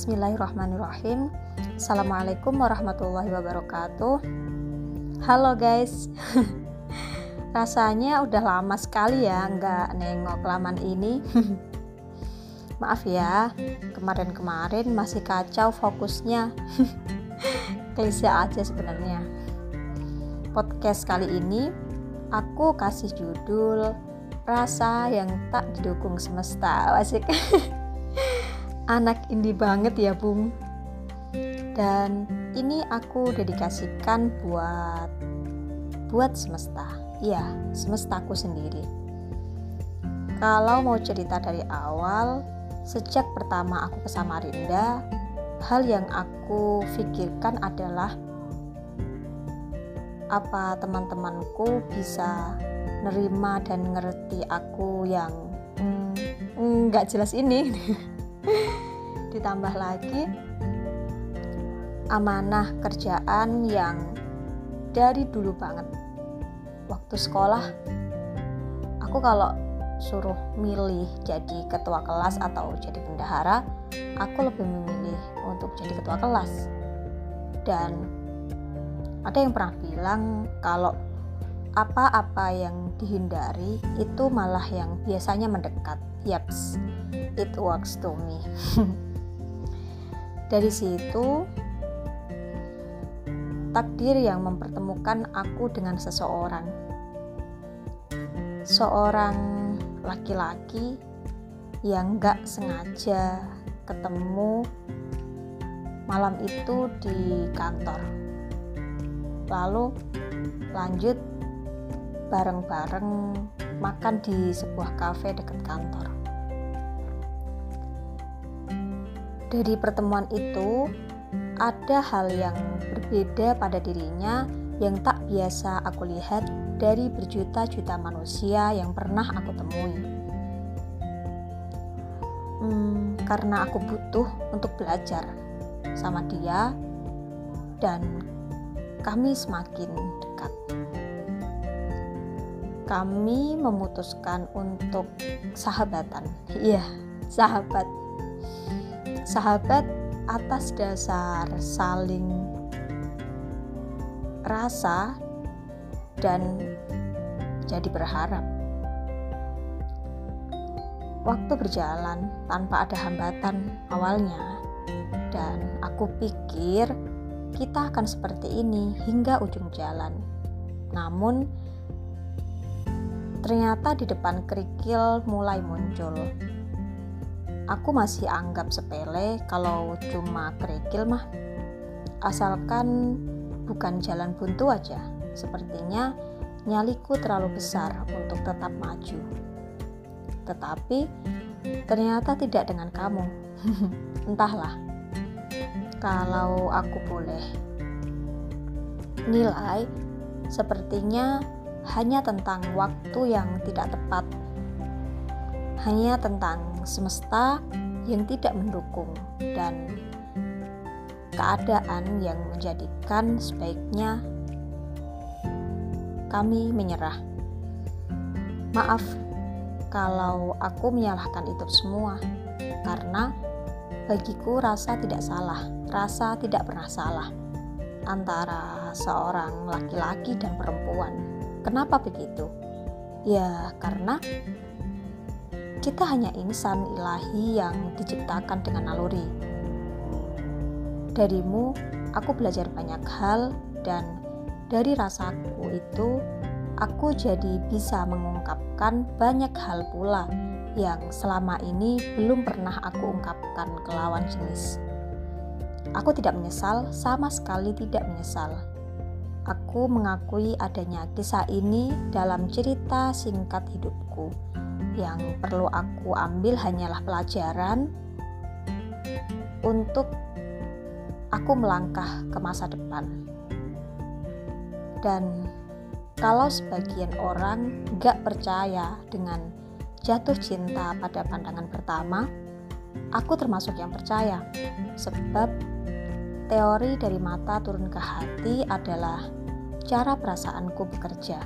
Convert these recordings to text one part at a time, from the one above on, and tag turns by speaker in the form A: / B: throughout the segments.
A: Bismillahirrahmanirrahim. Assalamualaikum warahmatullahi wabarakatuh. Halo guys. Rasanya udah lama sekali ya nggak nengok laman ini. Maaf ya Kemarin-kemarin masih kacau fokusnya. Klise aja sebenarnya. Podcast kali ini Aku kasih judul Rasa yang tak didukung semesta. Asik anak indie banget ya bung. Dan ini aku dedikasikan buat buat semesta. Iya semestaku sendiri. Kalau mau cerita dari awal sejak pertama aku ke Samarinda hal yang aku pikirkan adalah apa teman-temanku bisa nerima dan ngerti aku yang hmm, nggak mm, jelas ini ditambah lagi amanah kerjaan yang dari dulu banget. Waktu sekolah aku kalau suruh milih jadi ketua kelas atau jadi bendahara aku lebih memilih untuk jadi ketua kelas. Dan ada yang pernah bilang kalau apa-apa yang dihindari itu malah yang biasanya mendekat. Yaps, it works to me. Dari situ, takdir yang mempertemukan aku dengan seseorang. Seorang laki-laki yang gak sengaja ketemu malam itu di kantor. Lalu lanjut bareng-bareng makan di sebuah kafe dekat kantor. Dari pertemuan itu, ada hal yang berbeda pada dirinya yang tak biasa aku lihat dari berjuta-juta manusia yang pernah aku temui. Hmm, karena aku butuh untuk belajar sama dia, dan kami semakin dekat kami memutuskan untuk sahabatan. Iya, sahabat. Sahabat atas dasar saling rasa dan jadi berharap. Waktu berjalan tanpa ada hambatan awalnya, dan aku pikir kita akan seperti ini hingga ujung jalan. Namun, Ternyata di depan kerikil mulai muncul. Aku masih anggap sepele kalau cuma kerikil mah. Asalkan bukan jalan buntu aja. Sepertinya nyaliku terlalu besar untuk tetap maju. Tetapi ternyata tidak dengan kamu. Entahlah. Kalau aku boleh nilai, sepertinya hanya tentang waktu yang tidak tepat, hanya tentang semesta yang tidak mendukung, dan keadaan yang menjadikan sebaiknya kami menyerah. Maaf kalau aku menyalahkan itu semua, karena bagiku rasa tidak salah, rasa tidak pernah salah antara seorang laki-laki dan perempuan. Kenapa begitu? Ya, karena kita hanya insan ilahi yang diciptakan dengan naluri. Darimu, aku belajar banyak hal dan dari rasaku itu aku jadi bisa mengungkapkan banyak hal pula yang selama ini belum pernah aku ungkapkan ke lawan jenis. Aku tidak menyesal, sama sekali tidak menyesal Aku mengakui adanya kisah ini dalam cerita singkat hidupku. Yang perlu aku ambil hanyalah pelajaran untuk aku melangkah ke masa depan. Dan kalau sebagian orang gak percaya dengan jatuh cinta pada pandangan pertama, aku termasuk yang percaya, sebab Teori dari mata turun ke hati adalah cara perasaanku bekerja.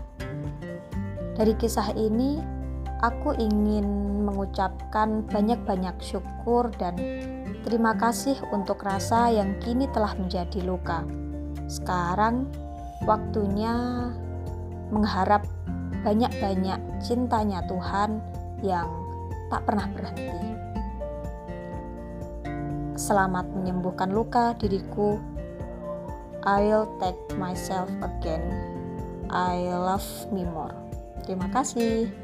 A: Dari kisah ini, aku ingin mengucapkan banyak-banyak syukur dan Terima kasih untuk rasa yang kini telah menjadi luka. Sekarang waktunya mengharap banyak-banyak cintanya Tuhan yang tak pernah berhenti. Selamat menyembuhkan luka diriku. I'll take myself again. I love me more. Terima kasih.